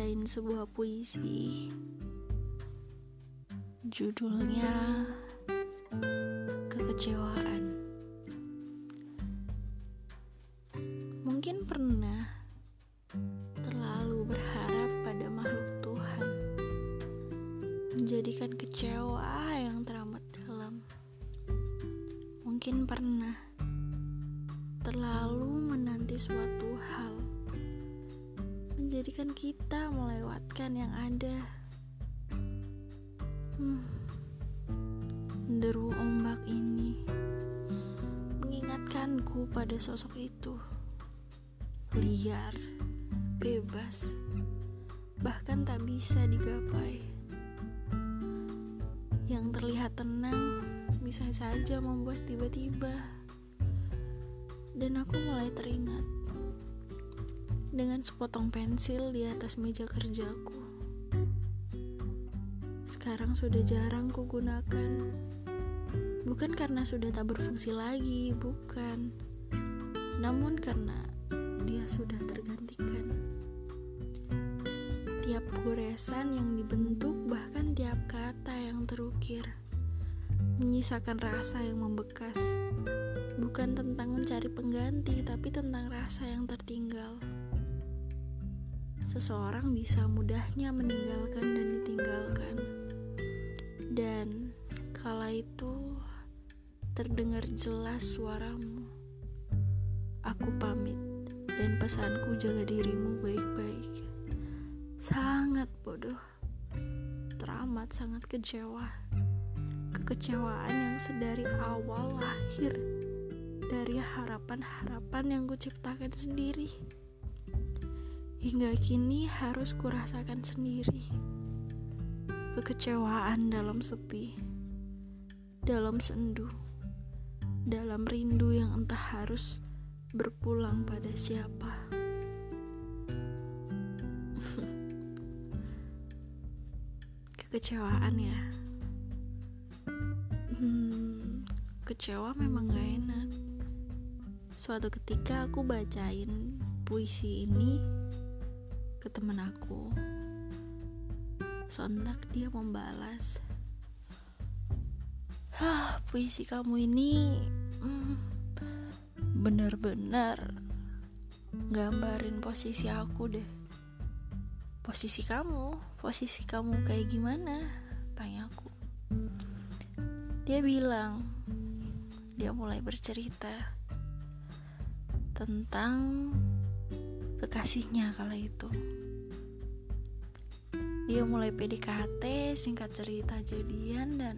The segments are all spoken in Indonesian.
bacain sebuah puisi. Judulnya Kekecewaan. Mungkin pernah terlalu berharap pada makhluk Tuhan, menjadikan kecewa yang teramat dalam. Mungkin pernah terlalu menanti suatu hal menjadikan kita melewatkan yang ada. Hmm, deru ombak ini mengingatkanku pada sosok itu. Liar, bebas, bahkan tak bisa digapai. Yang terlihat tenang bisa saja membuat tiba-tiba. Dan aku mulai teringat dengan sepotong pensil di atas meja kerjaku. Sekarang sudah jarang kugunakan. Bukan karena sudah tak berfungsi lagi, bukan. Namun karena dia sudah tergantikan. Tiap goresan yang dibentuk, bahkan tiap kata yang terukir, menyisakan rasa yang membekas. Bukan tentang mencari pengganti, tapi tentang rasa yang tertinggal seseorang bisa mudahnya meninggalkan dan ditinggalkan. Dan kala itu terdengar jelas suaramu. Aku pamit dan pesanku jaga dirimu baik-baik. Sangat bodoh. Teramat sangat kecewa. Kekecewaan yang sedari awal lahir dari harapan-harapan yang kuciptakan sendiri hingga kini harus kurasakan sendiri. Kekecewaan dalam sepi, dalam sendu, dalam rindu yang entah harus berpulang pada siapa. Kekecewaan ya. Hmm, kecewa memang gak enak. Suatu ketika aku bacain puisi ini ke temen aku. Sontak dia membalas, Hah, puisi kamu ini hmm, bener-bener gambarin posisi aku deh. Posisi kamu, posisi kamu kayak gimana? Tanyaku. Dia bilang, dia mulai bercerita tentang kekasihnya kala itu. Dia mulai PDKT, singkat cerita jadian dan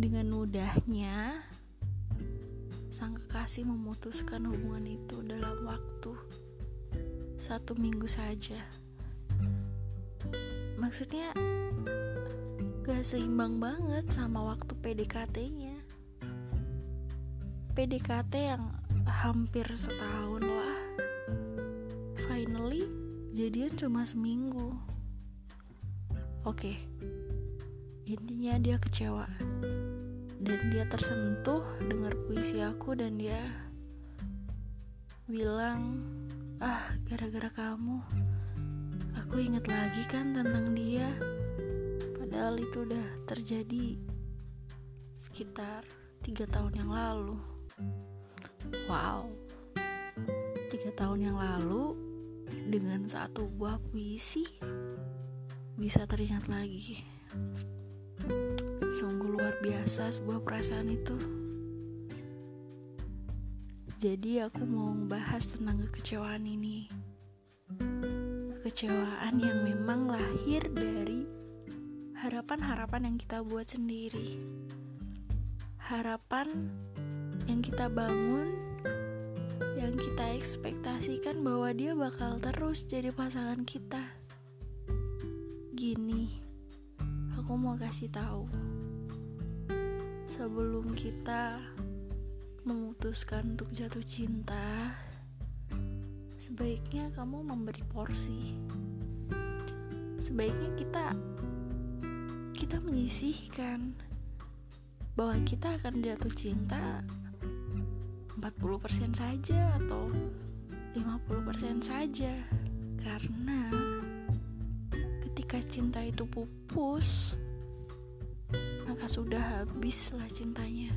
dengan mudahnya sang kekasih memutuskan hubungan itu dalam waktu satu minggu saja. Maksudnya gak seimbang banget sama waktu PDKT-nya. PDKT yang hampir setahun lah. Finally jadian cuma seminggu. Oke intinya dia kecewa. Dan dia tersentuh dengar puisi aku dan dia bilang ah gara-gara kamu aku inget lagi kan tentang dia. Padahal itu udah terjadi sekitar tiga tahun yang lalu wow tiga tahun yang lalu dengan satu buah puisi bisa teringat lagi. Sungguh luar biasa sebuah perasaan itu. Jadi aku mau membahas tentang kekecewaan ini. Kekecewaan yang memang lahir dari harapan-harapan yang kita buat sendiri. Harapan yang kita bangun yang kita ekspektasikan bahwa dia bakal terus jadi pasangan kita. Gini, aku mau kasih tahu. Sebelum kita memutuskan untuk jatuh cinta, sebaiknya kamu memberi porsi. Sebaiknya kita kita menyisihkan bahwa kita akan jatuh cinta 40% saja atau 50% saja. Karena ketika cinta itu pupus, maka sudah habislah cintanya.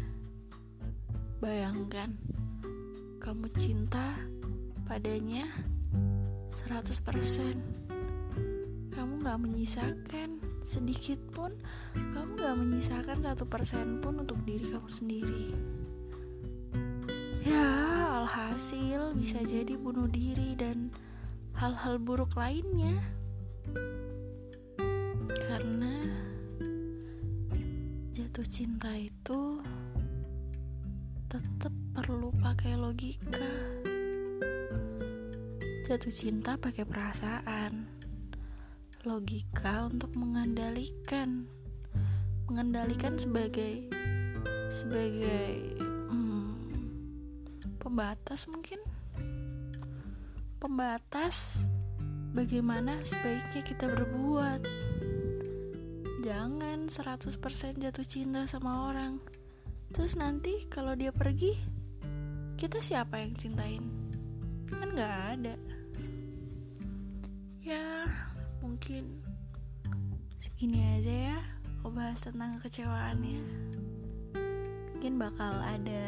Bayangkan, kamu cinta padanya 100% Kamu gak menyisakan sedikit pun Kamu gak menyisakan satu persen pun untuk diri kamu sendiri Ya, alhasil bisa jadi bunuh diri dan hal-hal buruk lainnya. Karena jatuh cinta itu tetap perlu pakai logika. Jatuh cinta pakai perasaan, logika untuk mengendalikan, mengendalikan sebagai sebagai pembatas mungkin, pembatas bagaimana sebaiknya kita berbuat. Jangan 100% jatuh cinta sama orang. Terus nanti kalau dia pergi, kita siapa yang cintain? Kan gak ada ya mungkin segini aja ya bahas tentang kekecewaannya mungkin bakal ada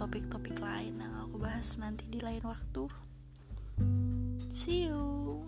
topik-topik lain yang bahas nanti di lain waktu. See you.